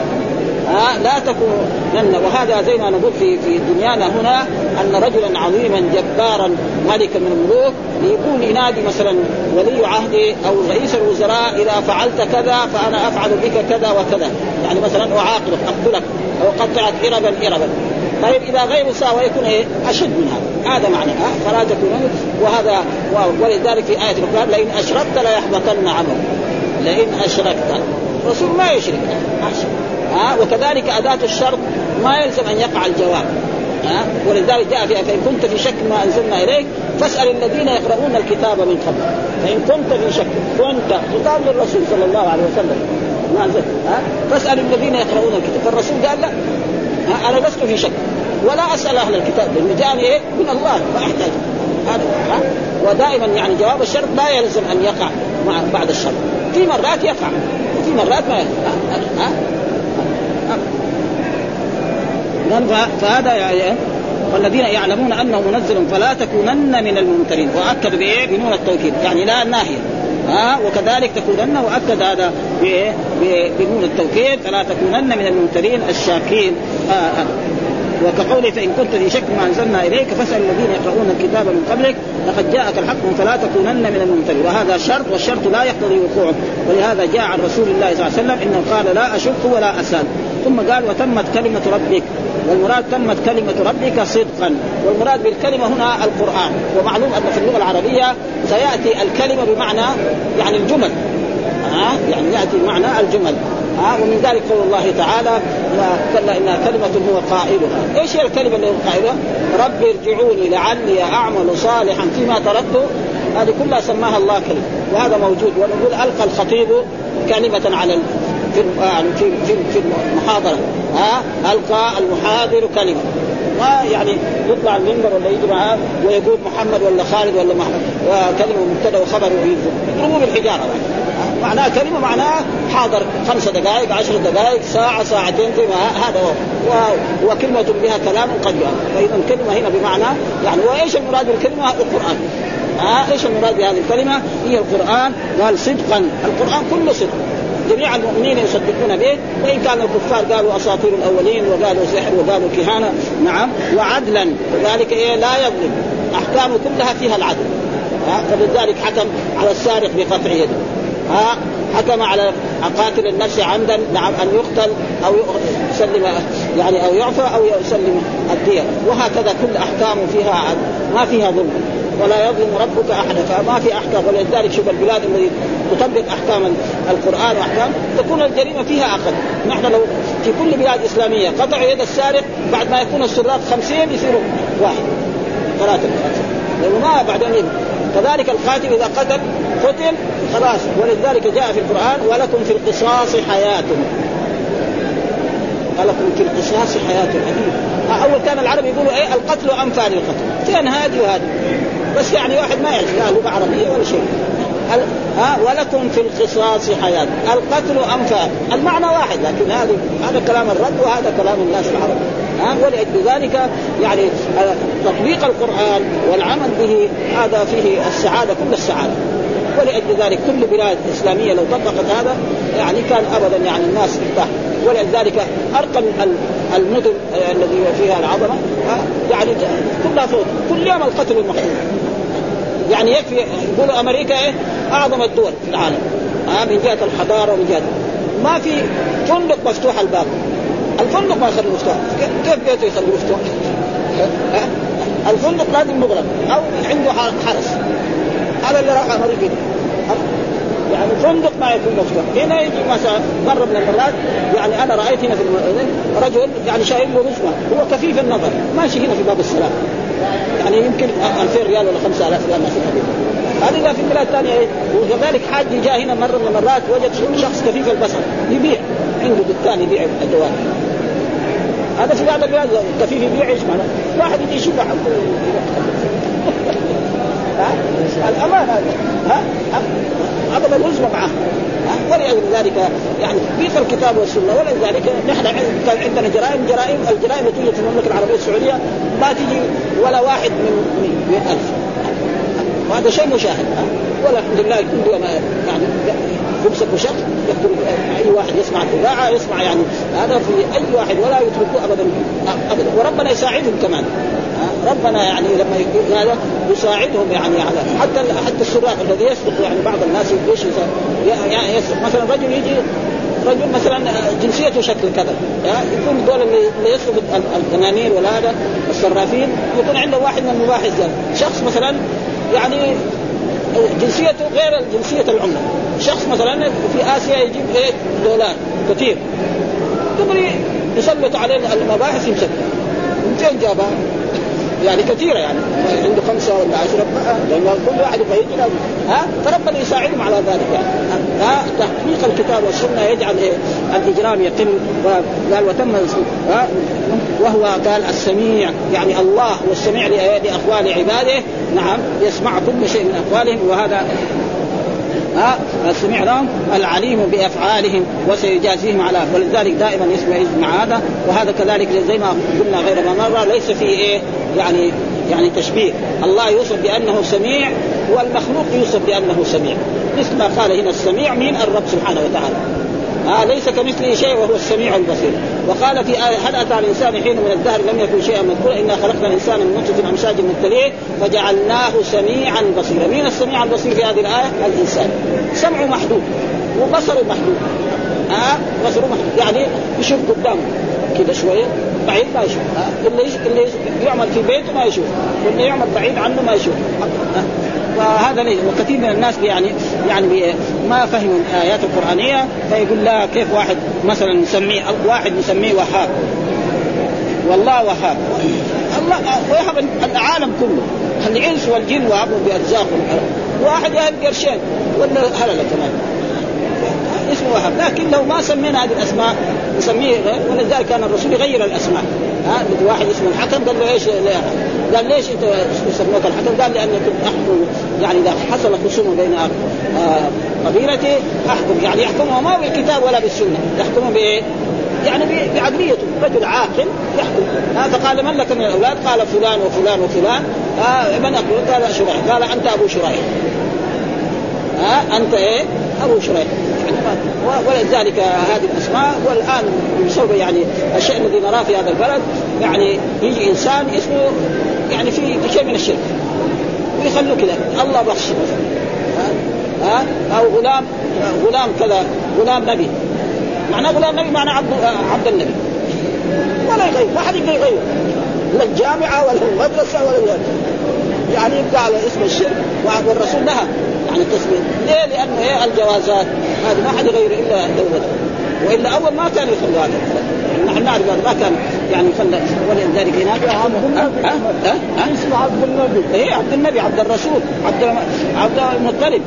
ها لا تكونن وهذا زي ما نقول في في دنيانا هنا أن رجلا عظيما جبارا ملكا من الملوك يكون ينادي مثلا ولي عهدي أو رئيس الوزراء إذا فعلت كذا فأنا أفعل بك كذا وكذا. يعني مثلا أعاقبك أقتلك أو أقطعك اربا اربا. طيب إذا غير ساوى يكون إيه؟ أشد من هذا. هذا معنى. ها فلا تكونن وهذا ولذلك في آية القران لئن أشركت ليحبطن عملك لئن أشركت. الرسول ما يشرك. ها؟ وكذلك أداة الشرط ما يلزم أن يقع الجواب. ها؟ ولذلك جاء فيها فإن كنت في شك ما أنزلنا إليك فاسأل الذين يقرؤون الكتاب من قبل. فإن كنت في شك كنت خطاب للرسول صلى الله عليه وسلم. ما أنزل. ها؟ فاسأل الذين يقرؤون الكتاب. فالرسول قال لا. ها؟ أنا لست في شك. ولا أسأل أهل الكتاب. لأنه جاءني إيه؟ من الله. ما أحتاج. هذا. ها؟ ودائما يعني جواب الشرط لا يلزم أن يقع مع بعد الشرط. في مرات يقع. وفي مرات ما ها, ها؟ فهذا يعني والذين يعلمون أنه منزل فلا تكونن من الممترين وأكد بإيه؟ بنون التوكيد. يعني لا ناهيه ها وكذلك تكونن وأكد هذا بنون التوكيد. فلا تكونن من الممترين الشاكين. آه آه. وكقوله فإن كنت في شك ما أنزلنا إليك فاسأل الذين يقرؤون الكتاب من قبلك لقد جاءك الحق فلا تكونن من الممترين. وهذا شرط والشرط لا يقتضي وقوعه. ولهذا جاء عن رسول الله صلى الله عليه وسلم إنه قال لا أشك ولا أسأل. ثم قال وتمت كلمة ربك. والمراد تمت كلمة ربك صدقا. والمراد بالكلمة هنا القرآن. ومعلوم أن في اللغة العربية سيأتي الكلمة بمعنى يعني الجمل. ها؟ يعني يأتي بمعنى الجمل. ها ومن ذلك قول الله تعالى كلا إنها كلمة هو قائلها، إيش هي الكلمة اللي هو قائلها؟ رب ارجعوني لعلي أعمل صالحا فيما تركت. هذه كلها سماها الله كلمة وهذا موجود. ونقول ألقى الخطيب كلمة على في يعني في في في المحاضرة. ها ألقى المحاضر كلمة. ما يعني يطلع المنبر ولا يجي معاه ويقول محمد ولا خالد ولا محمد. وكلمة مبتدأ وخبر يضربوه بالحجارة معناها كلمة معناها حاضر خمس دقائق عشر دقائق ساعة ساعتين فيما هذا هو. وكلمة بها كلام قد فإذا الكلمة هنا بمعنى يعني وايش المراد بالكلمة؟ القرآن. ها إيش المراد بهذه الكلمة؟ هي القرآن. قال صدقا. القرآن كله صدق. جميع المؤمنين يصدقون به. وإن كان الكفار قالوا أساطير الأولين وقالوا سحر وقالوا كهانة. نعم. وعدلا. وذلك إيه؟ لا يظلم أحكامه كلها فيها العدل. فلذلك حكم على السارق بقطع يده. ها حكم على قاتل النفس عمدا نعم أن يقتل أو يسلم يعني أو يعفى أو يسلم الدية. وهكذا كل احكامه فيها ما فيها ظلم. ولا يظلم ربك احدا فما في أحكام. ولذلك شوف البلاد التي تطبق أحكام القرآن وأحكام تكون الجريمة فيها أقل. نحن لو في كل بلاد إسلامية قطعوا يد السارق بعد ما يكون السراق خمسين يصيروا واحد. ثلاثة. لأنه ما بعدين كذلك القاتل إذا قتل قتل خلاص. ولذلك جاء في القرآن ولكم في القصاص حياة. ولكم في القصاص حياة. عجيب. أول كان العرب يقولوا إيه القتل انفى للقتل فين هذه وهذه؟ بس يعني واحد ما يعرف لا لغه عربية ولا شيء. ها ولكم في القصاص حياة. القتل انفى المعنى واحد لكن هذا هذا كلام الرب وهذا كلام الناس العرب. ها ولأجل ذلك يعني تطبيق القرآن والعمل به هذا فيه السعادة كل السعادة. ولأجل ذلك كل بلاد إسلامية لو طبقت هذا يعني كان أبدا يعني الناس ارتاح ولذلك أرقى المدن الذي فيها العظمة يعني كلها فوق. كل يوم القتل المقتول. يعني يكفي يقولوا أمريكا إيه؟ أعظم الدول في العالم. ها من جهة الحضارة ومن جهة. ما في فندق مفتوح الباب. الفندق ما يخليه مفتوح. كيف بيته يخليه مفتوح؟ الفندق لازم مغلق أو عنده حرس هذا اللي راح أمريكا يعني فندق ما يكون مفتوح هنا يجي مثلا مرة من المرات يعني أنا رأيت هنا في رجل يعني شايل له هو كفيف النظر. ماشي هنا في باب السلام. يعني يمكن 2000 ريال ولا 5000 ريال ماشي هذه في بلاد ثانية إيه وكذلك حاج جاء هنا مرة من المرات وجد شخص كفيف البصر. يبيع. عنده دكان يبيع الدواء هذا في بعض البلاد كفيف يبيع إيش معناه؟ واحد يجي يشوف الأمان هذا. ها؟ ابدا العزوه معه ولذلك يعني في الكتاب والسنة ولذلك نحن كان عندنا جرائم جرائم الجرائم التي توجد في المملكة العربية السعودية ما تجي ولا واحد من 100000 وهذا شيء مشاهد. ولا الحمد لله كل يوم يعني يمسك شخص يقتل أي واحد يسمع الإذاعة يسمع يعني هذا في أي واحد ولا يتركوه ابدا. ابدا. وربنا يساعدهم كمان. ربنا يعني لما يقول هذا يساعدهم يعني على حتى حتى السراق الذي يسرق يعني بعض الناس إيش يسرق. مثلا رجل يجي رجل مثلا جنسيته شكل كذا يكون دول اللي يسرق الدنانير ولا هذا الصرافين يكون عنده واحد من المباحث شخص مثلا يعني جنسيته غير جنسية العمله شخص مثلا في آسيا يجيب إيه؟ دولار كثير. دغري يسلط عليه المباحث يمسك. من فين جابها؟ يعني كثيرة يعني. عنده خمسة ولا عشرة لأن كل واحد يبغى يجي ها؟ فربنا يساعدهم على ذلك. يعني ها؟ تحقيق الكتاب والسنة يجعل إيه؟ الإجرام يقل قال وتم ها؟ وهو قال السميع. يعني الله هو السميع لأقوال عباده. نعم. يسمع كل شيء من أقوالهم. وهذا ها؟ السميع لهم. العليم بأفعالهم. وسيجازيهم على ولذلك دائما يسمع مع هذا. وهذا كذلك زي ما قلنا غير ما مره ليس فيه إيه؟ يعني يعني تشبيه. الله يوصف بأنه سميع والمخلوق يوصف بأنه سميع. مثل ما قال هنا السميع من الرب سبحانه وتعالى. آه ليس كمثله شيء وهو السميع البصير. وقال في آية هل أتى الإنسان حين من الدهر لم يكن شيئا مذكورا؟ إنا خلقنا الإنسان من نطفة أمشاج مبتلية فجعلناه سميعا بصيرا. مين السميع البصير في هذه الآية؟ الإنسان. سمعه محدود وبصره محدود. آه بصره محدود. يعني يشوف قدامه. كذا شوية. بعيد ما يشوف. اللي اللي يعمل في بيته ما يشوف. واللي يعمل بعيد عنه ما يشوف. فهذا ليه؟ وكثير من الناس يعني يعني ما فهموا الآيات القرآنية فيقول لا كيف واحد مثلا نسميه واحد نسميه وهاب؟ والله وهاب. الله ويهب العالم كله. الإنس والجن وهبوا بارزاقهم واحد يهب قرشين ولا هلله كمان؟ اسمه وهب لكن لو ما سمينا هذه الأسماء نسميه ولذلك كان الرسول يغير الأسماء. ها واحد اسمه الحكم قال له إيش قال ليش أنت يسموك الحكم؟ قال لاني كنت أحكم يعني إذا حصل خصوم بين آه قبيلتي أحكم. يعني يحكمها ما بالكتاب ولا بالسنة. يحكمها بإيه؟ يعني بعقليته. رجل عاقل يحكم. آه فقال من لك من الأولاد؟ قال فلان وفلان وفلان. آه من أقول؟ قال شريح. قال أنت أبو شريح. ها آه أنت إيه؟ أبو شريح. ولذلك هذه الأسماء. والآن بسبب يعني الشيء الذي نراه في هذا البلد يعني يجي إنسان اسمه يعني في شيء من الشرك. ويخلوه كذا. الله بخش ها؟ أو غلام غلام كذا غلام نبي. معنى غلام نبي معنى عبد عبد النبي. ولا يغير. ما حد يقدر يغير لا الجامعة ولا المدرسة ولا يعني يبقى على اسم الشرك والرسول نهى عن التسميه ليه؟ لأنه إيه؟ الجوازات. هذه ما حد يغير إلا دولته وإلا أول ما كان يخلوا هذا. نحن نعرف هذا ما كان يعني خلى ولذلك هناك اسمه عبد النبي. اي عبد النبي عبد الرسول عبد عبد المطلب.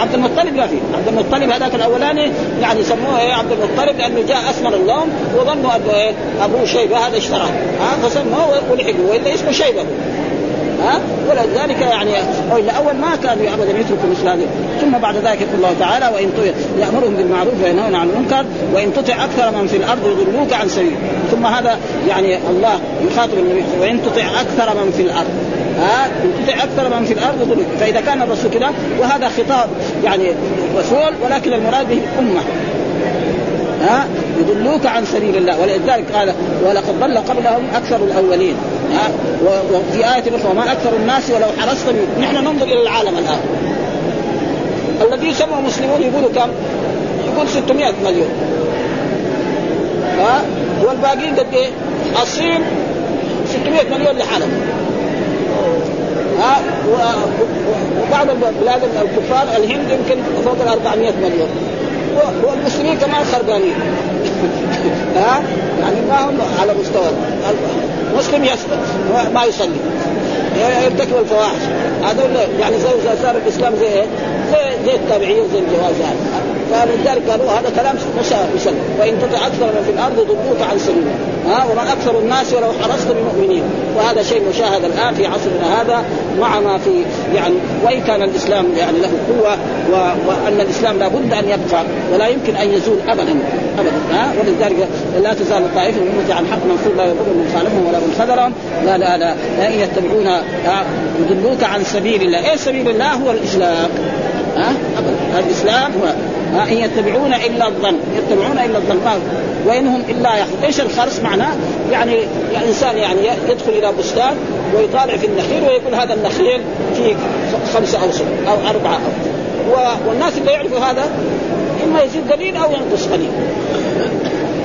عبد المطلب لا في عبد المطلب هذاك الأولاني يعني سموه إيه عبد المطلب لأنه جاء أسمر اللون وظنوا أنه إيه ابوه شيبة هذا اشتراه. ها فسموه ولحقوا وإلا اسمه شيبة. ها؟ ولذلك يعني والا أول ما كانوا ابدا يتركوا مثل هذه. ثم بعد ذلك يقول الله تعالى وإن يأمرهم بالمعروف وينهون عن المنكر وإن تطع أكثر من في الأرض يضلوك عن سبيل ثم هذا يعني الله يخاطب النبي وإن تطع أكثر من في الأرض ها؟ تطع أكثر من في الأرض يضلوك. فإذا كان الرسول كذا وهذا خطاب يعني رسول ولكن المراد به الأمة. ها؟ يضلوك عن سبيل الله. ولذلك قال ولقد ضل قبلهم أكثر الأولين وفي آية أخرى وما أكثر الناس ولو حرصت نحن ننظر إلى العالم الآن. الذي يسمى مسلمون يقولوا كم؟ يقول 600 مليون. ها؟ والباقيين قد إيه؟ الصين 600 مليون لحالهم. ها؟ وبعض البلاد الكفار الهند يمكن فوق ال 400 مليون والمسلمين كمان خربانين. ها؟ يعني ما هم على مستوى مسلم يسقط ما يصلي. يرتكب الفواحش. هذول يعني زي صار الإسلام زي إيه؟ زي زي التابعين زي الجوازات فلذلك قالوا هذا كلام مش وإن تطع أكثر من في الأرض ضلوك عن سبيل. ها وما أكثر الناس ولو حرصت بمؤمنين وهذا شيء مشاهد الآن في عصرنا هذا مع ما في يعني وإن كان الإسلام يعني له قوة وأن الإسلام لابد أن يبقى ولا يمكن أن يزول ابدا. ابدا ها؟ ولذلك لا تزال طائفه من امتي عن حق منصور لا يضر من خالفهم ولا من خذلهم لا لا لا لا ان يتبعون يضلوك عن سبيل الله، إيه سبيل الله؟ هو الإسلام ها؟ ابدا الإسلام هو ها؟ إن يتبعون إلا الظن يتبعون إلا الظن. ما وإنهم إلا يحفظ إيش الخرس معناه؟ يعني الإنسان يعني يدخل إلى بستان ويطالع في النخيل ويقول هذا النخيل فيه خمسه أوسط أو اربعه أوسط. والناس اللي يعرفوا هذا إما يزيد قليل أو ينقص قليل.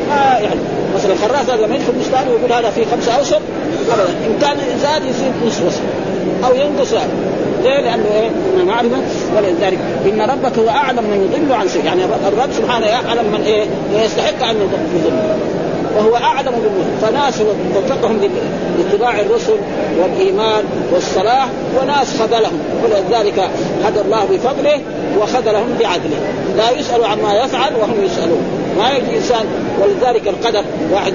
ما يعني مثلا الخراس هذا لما يدخل بستان ويقول هذا فيه خمسة أوسط ابدا. إن كان زاد يزيد نصف وسط أو ينقص ليه؟ لأنه إيه؟ من معرفه ولذلك إن ربك هو أعلم من يضل عن شيء، يعني الرب سبحانه يعلم من إيه؟ يستحق أن يضل. وهو أعلم بالمسلم فناس وفقهم لاتباع الرسل والإيمان والصلاح وناس خذلهم. ولذلك هدى الله بفضله وخذلهم بعدله. لا يسأل عما يفعل وهم يسألون. ما يجي انسان ولذلك القدر واحد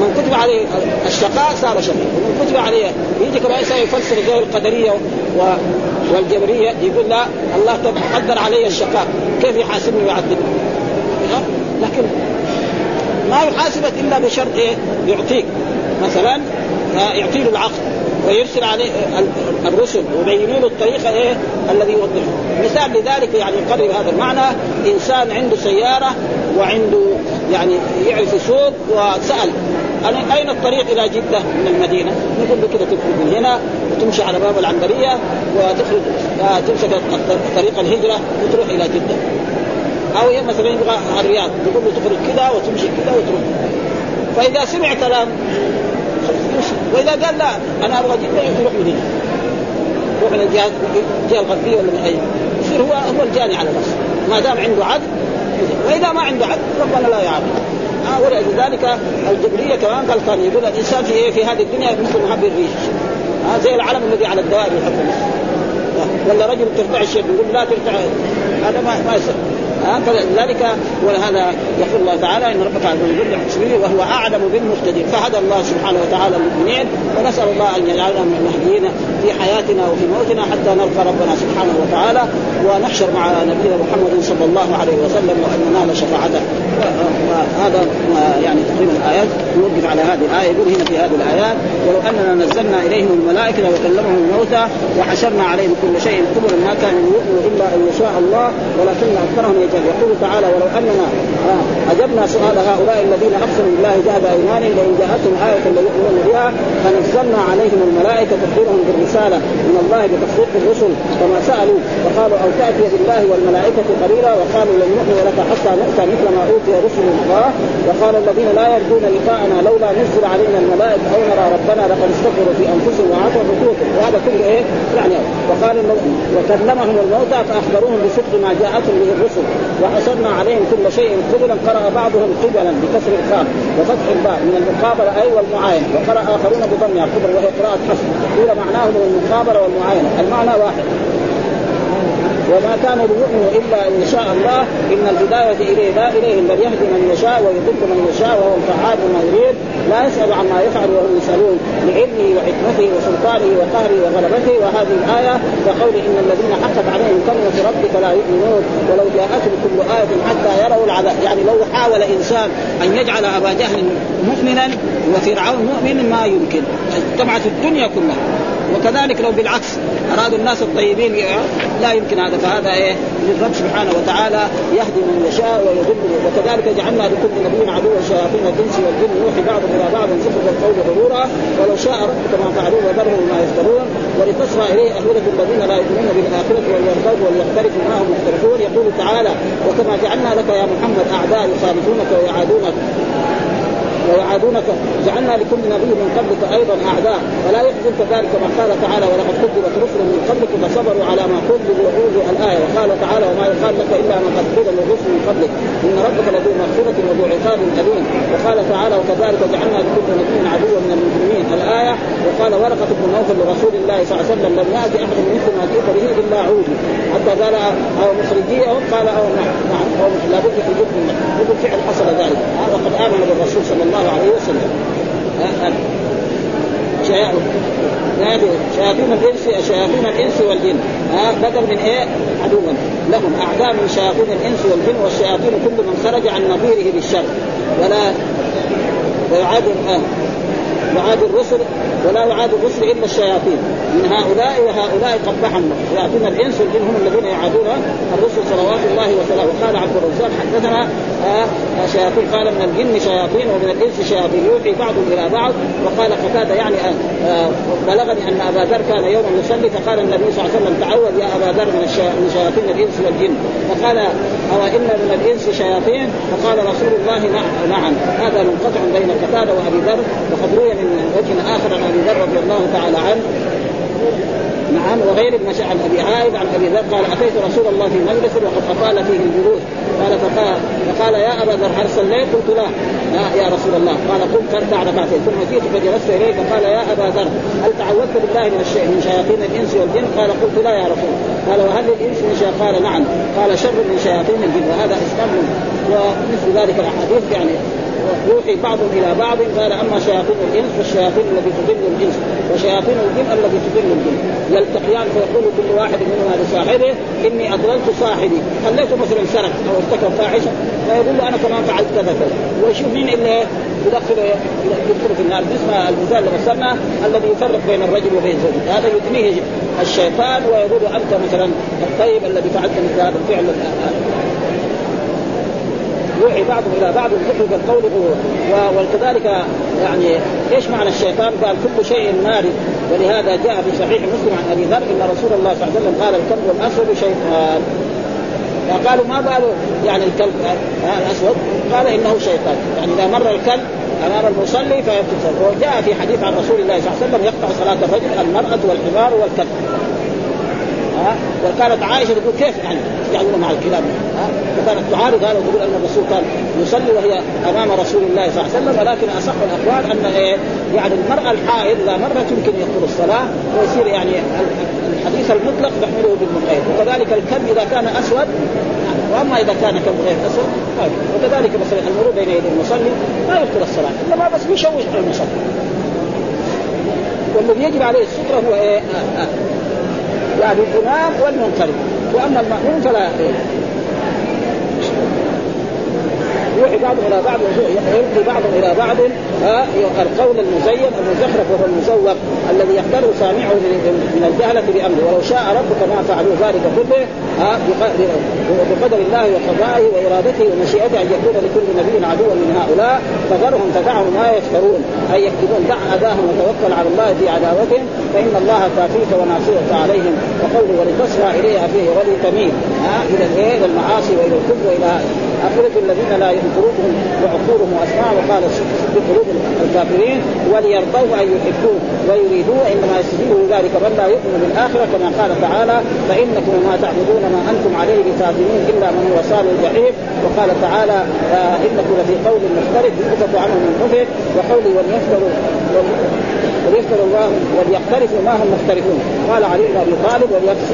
من كتب عليه الشقاء صار شقي ومن كتب عليه يجي كمان انسان يفسر زي القدرية. والجبرية يقول لا الله قدر علي الشقاء. كيف يحاسبني ويعذبني؟ لكن ما يحاسبك إلا بشرط إيه؟ يعطيك. مثلا يعطي له العقل. ويرسل عليه الرسل ويبين له الطريقة إيه الذي يوضحه مثال لذلك يعني يقرر هذا المعنى إنسان عنده سيارة وعنده يعني يعرف يسوق وسأل أنا أين الطريق إلى جدة من المدينة؟ نقول له كذا تدخل من هنا وتمشي على باب العنبرية وتخرج آه تمسك طريق الهجرة وتروح إلى جدة. أو مثلا يبغى الرياض تقول له تخرج كذا وتمشي كذا وتروح. فإذا سمع كلام وإذا قال لا أنا أبغى جدة يروح مدينة. يروح من الجهة الجهة الغربية ولا من أي يصير هو هو الجاني على نفسه. ما دام عنده عدل وإذا ما عنده عدل ربنا لا يعاقب آه ولذلك الجبرية كمان غلطان يقول الإنسان في في هذه الدنيا مثل محب الريش. آه زي العلم الذي على الدوائر يحب آه ولا رجل ترتع الشيء يقول لا ترتع هذا ما ما يصير. آه فلذلك ولهذا يقول الله تعالى إن ربك على كل حسبه وهو أعلم بالمهتدين. فهدى الله سبحانه وتعالى المؤمنين ونسأل الله أن يجعلنا من المهديين في حياتنا وفي موتنا حتى نلقى ربنا سبحانه وتعالى ونحشر مع نبينا محمد صلى الله عليه وسلم وأن ننال شفاعته. وهذا يعني تقريبا الآيات. نوقف على هذه الآية يقول هنا في هذه الآيات ولو أننا نزلنا إليهم الملائكة وكلمهم الموتى وحشرنا عليهم كل شيء قبلا ما كانوا يؤمنوا إلا أن يشاء الله ولكن أكثرهم يجهل يقول تعالى ولو أننا أجبنا سؤال هؤلاء الذين أقسموا بالله جهد إيمانهم لئن جاءتهم آية ليؤمنون بها فنزلنا عليهم الملائكة تخبرهم بالرسالة من الله بتصديق الرسل وما سألوا وقالوا أو تأتي بالله والملائكة قليلا وقالوا لن نؤمن لك حتى نؤتى مثل ما أوتي رسل الله. وقال الذين لا يرجون لقاءنا لولا نزل علينا الملائكة أو نرى ربنا لقد استكبروا في أنفسهم وعتوا بكوتهم وهذا كله إيه؟ يعني وقال وكلمهم الموتى فأخبروهم بصدق ما جاءتهم به الرسل. وحصرنا عليهم كل شيء. قبلا قرأ بعضهم قبلا بكسر الخاء وفتح الباء. من المقابلة أي والمعاينه وقرأ آخرون بضمها قبل وهي قراءة حسن. قيل معناه المقابلة والمعاينه المعنى واحد. وما كان ليؤمن إلا أن يشاء الله. إن الهداية اليه لا اليهم بل يهدي من يشاء ويضل من يشاء وهو الفعال بما يريد لا يسأل عما يفعل وهم يسألون. لعلمه وحكمته وسلطانه وقهره وغلبته. وهذه الآية كقول إن الذين حقت عليهم كلمة ربك لا يؤمنون. ولو جاءتهم كل آية حتى يروا العذاب. يعني لو حاول إنسان أن يجعل أبا جهل مؤمنا وفرعون مؤمن ما يمكن. اجتمعت الدنيا كلها. وكذلك لو بالعكس أرادوا الناس الطيبين لا يمكن هذا فهذا إيه؟ للرب سبحانه وتعالى يهدي من يشاء ويضل وكذلك جعلنا لكل نبي عدوا شياطين الانس والجن يوحي بعضهم إلى بعض زخرف القول غرورا ولو شاء ربك ما فعلوه وذرهم ما يفترون. ولتصغى إليه افئده الذين لا يؤمنون بالآخرة وليرتدوا وليختلفوا ما هم مختلفون يقول تعالى وكما جعلنا لك يا محمد أعداء يخالفونك ويعادونك. ويعادونك. جعلنا لكل نبي من قبلك أيضا أعداء. ولا يحزنك ذلك ما قال تعالى ولقد كذبت رسل من قبلك فصبروا على ما كذبوا وأوذوا الآية وقال تعالى وما يقال لك إلا ما قد قيل للرسل من قبلك إن ربك لذو مغفرة وذو عقاب أليم. وقال تعالى وكذلك جعلنا لكل نبي عدوا من المجرمين الآية وقال ورقه بن نوفل لرسول الله صلى الله عليه وسلم. لم يأتي أحد مثل ما جئت به إلا عودي حتى قال أو مخرجيه قال أو نعم أو لابد في جبن فعل حصل ذلك. وقد آمن بالرسول صلى الله الله عليه وسلم. شياطين. الإنس شياطين الإنس والجن. ها بدل من إيه؟ عدوا. لهم أعداء من شياطين الإنس والجن والشياطين كل من خرج عن نظيره بالشر. ولا ويعاد يعاد الرسل ولا يعاد الرسل إلا الشياطين. من هؤلاء وهؤلاء قبحهم شياطين الإنس والجن هم الذين يعادون الرسل صلوات الله وسلامه. قال عبد الرزاق حدثنا آه شياطين. قال من الجن شياطين ومن الإنس شياطين. يوحي بعضهم إلى بعض. وقال قتادة يعني آه بلغني أن أبا ذر كان يوما يصلي. فقال النبي صلى الله عليه وسلم تعوذ يا أبا ذر من, من شياطين الإنس والجن. فقال أو إن من الإنس شياطين؟ فقال رسول الله نعم, نعم. هذا منقطع بين قتادة وأبي ذر. وقد روي من وجه آخر عن أبي ذر رضي الله تعالى عنه. نعم وغير ابن عن أبي عائد عن أبي ذر قال أتيت رسول الله في مجلس وقد أطال فيه الجلوس. قال فقال فقال يا أبا ذر هل صليت؟ قلت لا. يا, يا رسول الله. قال قم فاركع ركعتين. ثم جئت فجلست اليه فقال يا أبا ذر هل تعوذت بالله من الشيء من شياطين الإنس والجن؟ قال قلت لا يا رسول. قال وهل للإنس من شيء؟ قال نعم. قال شر من شياطين الجن. وهذا إسلام ومثل ذلك الأحاديث يعني يوحي بعضهم إلى بعض قال أما شياطين الإنس فالشياطين التي تضل الإنس وشياطين الجن التي تضل الجن. يلتقيان فيقول كل واحد منهما لصاحبه إني أضللت صاحبي. خليته مثلا سرق أو ارتكب فاحشة؟ فيقول له أنا كمان فعلت كذا كذا. ويشوف مين اللي يدخل يدخل في النار. باسم المثال اللي الذي يفرق بين الرجل وبين زوجته هذا يدنيه الشيطان ويقول أنت مثلا الطيب الذي فعلت مثل هذا الفعل. يوحي بعضهم إلى بعض الذكر بالقول وكذلك يعني إيش معنى الشيطان؟ قال كل شيء مارد. ولهذا جاء في صحيح مسلم عن أبي ذر إن رسول الله صلى الله عليه وسلم قال الكلب الأسود شيطان. فقالوا ما قالوا يعني الكلب الأسود؟ قال إنه شيطان. يعني إذا مر الكلب أمام المصلي فيبتسم وجاء في حديث عن رسول الله صلى الله عليه وسلم يقطع صلاة الرجل المرأة والحمار والكلب. وكانت عائشة تقول كيف يعني يعملون مع الكلاب ها؟ وكانت تعارض هذا وتقول أن الرسول كان يصلي وهي أمام رسول الله صلى الله عليه وسلم ولكن أصح الأقوال أن إيه؟ يعني المرأة الحائض اذا مرت يمكن يدخل الصلاة ويصير يعني الحديث المطلق نحمله بالمقيد وكذلك الكلب إذا كان أسود وأما إذا كان كلب غير أسود وكذلك مثلا المرور بين يدي المصلي ما يدخل الصلاة إنما بس بيشوش على المصلي. والذي يجب عليه السترة هو إيه؟ آه آه. يعني الإمام والمنفرد وأما المأموم فلا يوحي بعضهم إلى بعض يلقي بعضهم إلى بعض القول المزين المزخرف وهو المزوق الذي يقدره سامعه من الجهله بامره ولو شاء ربك ما فعلوا ذلك كله بقدر الله وقضائه وارادته ومشيئته ان يكون لكل نبي عدوا من هؤلاء فذرهم فدعهم ما يفترون اي يكتبون دع اذاهم وتوكل على الله في عداوتهم فان الله كافيك وناصرك عليهم وقوله ولتصغى اليها فيه ولتميل إلى الايه المعاصي والى الكفر والى أخرج الذين لا قلوبهم وعقولهم وأسماء وقال بقلوب الكافرين وليرضوا أن يحبوه ويريدوه إنما يستجيب ذلك من لا يؤمن بالآخرة كما قال تعالى فإنكم ما تعبدون ما أنتم عليه بكافرين إلا من هو صال الجحيم وقال تعالى آه إنكم لفي قول مختلف يؤفك عنه من حفظ وقوله وليفتروا وليفتروا الله وليختلفوا ما هم مختلفون. قال علي بن أبي طالب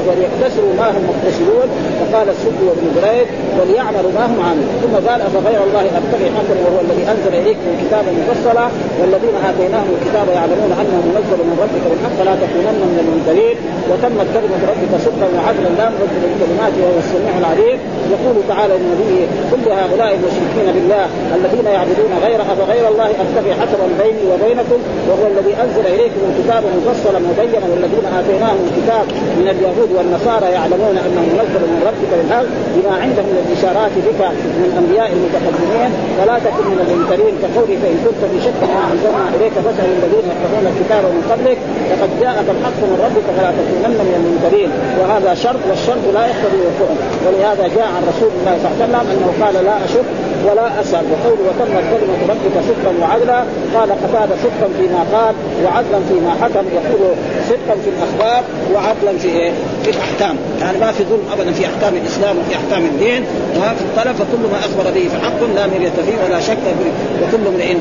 وليقتصروا ما هم مقتصرون وقال السد وابن بريد وليعملوا ما هم عاملون. ثم قال أفغير الله ابتغي حكما وهو الذي أنزل إليكم كتابا مفصلا والذين آتيناهم الكتاب يعلمون أنه منزل من ربك بالحق لا تكونن من المنكرين وتمت كلمة ربك صدقا وعدلا لا مبدل لكلماته وهو السميع العليم. يقول تعالى لنبيه كل هؤلاء المشركين بالله الذين يعبدون غير افغير الله ابتغي حكما بيني وبينكم وهو الذي أنزل إليكم الكتاب مفصلا مبينا والذين آتيناهم الكتاب من اليهود والنصارى يعلمون أنه منزل من ربك بالحق بما عندهم من الإشارات بك من انبياء المتقدمين. ولا تكن من المنكرين. كقولي فإن كنت في شك ما أنزلنا إليك فاسأل الذين يتقون الكتاب من قبلك. لقد جاءك الحق من ربك فلا تكونن من المنكرين. وهذا شرط والشرط لا يقتضي الوقوع ولهذا جاء عن رسول الله صلى الله عليه وسلم أنه قال لا أشك ولا أسأل وقول وتمت كلمة ربك صدقا وعدلا. قال قتادة صدقا فيما قال وعدلا فيما حكم. يقول صدقا في الأخبار وعدلا في إيه؟ في الأحكام. يعني ما في ظلم ابدا في أحكام الإسلام وفي أحكام الدين. وفي فكل ما أخبر به فحق لا مريه فيه ولا شك فيه. وكل امرئ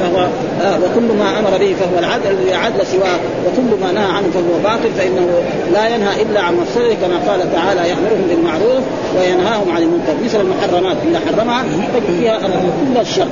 فهو آه وكل ما أمر به فهو العدل الذي عدل سواه وكل ما نهى عنه فهو باطل فإنه لا ينهى إلا عن مفسده كما قال تعالى يأمرهم بالمعروف وينهاهم عن المنكر. مثل المحرمات إذا حرمها تجد فيها كل الشر.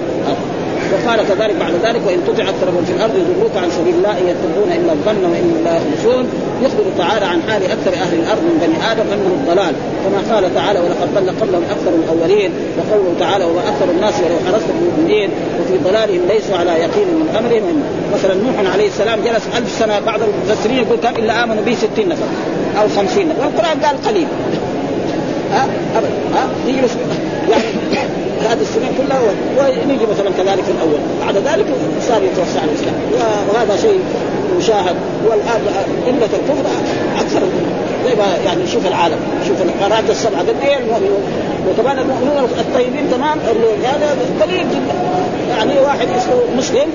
وقال كذلك بعد ذلك وإن تطع أكثر من في الأرض يضروك عن سبيل الله يتبعون إلا الظن وان لا يخلصون. يخبر تعالى عن حال أكثر أهل الأرض من بني آدم أنه الضلال. كما قال تعالى ولقد ضل قبلهم أكثر الأولين وقوله تعالى وما أكثر الناس ولو حرصت بالمؤمنين وفي ضلالهم ليسوا على يقين من أمرهم مثلا نوح عليه السلام جلس ألف سنة بعض المفسرين يقول كم إلا آمنوا به 60 نفر أو 50 نفر والقرآن قال قليل. ها؟ ابدا. ها؟ يجلس يعني هذه السنين كلها ونيجي مثلا كذلك في الأول. بعد ذلك صار يتوسع الإسلام. وهذا شيء مشاهد. والآن قله الكفر أكثر زي ما يعني شوف العالم. شوف القارات السبعة قد إيه المؤمنون وكمان المؤمنون الطيبين تمام هذا قليل جدا. يعني واحد مسلم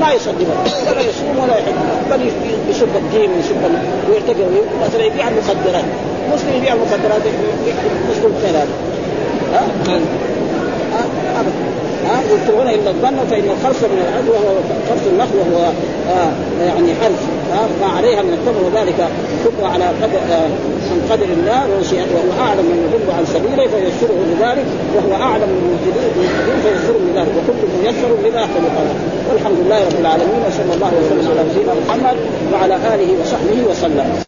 ما يصلي ولا يصوم ولا يحج. بل يسب الدين ويسب ويرتقي مثلا يبيع المخدرات مسلم يبيع المخدرات مسلم خير هذا ها أبدا. ها؟ يتبعون إلا الظن فإن الخرص من العدوى وهو خرص النخل وهو آه يعني حرف ما عليها من التمر وذلك كله على قدر آه من قدر الله وهو أعلم من يضل عن سبيله فيسره لذلك وهو أعلم من المهتدين فيسره لذلك وكل ميسر لما خلق له. والحمد لله رب العالمين وصلى الله وسلم على سيدنا محمد وعلى آله وصحبه وسلم.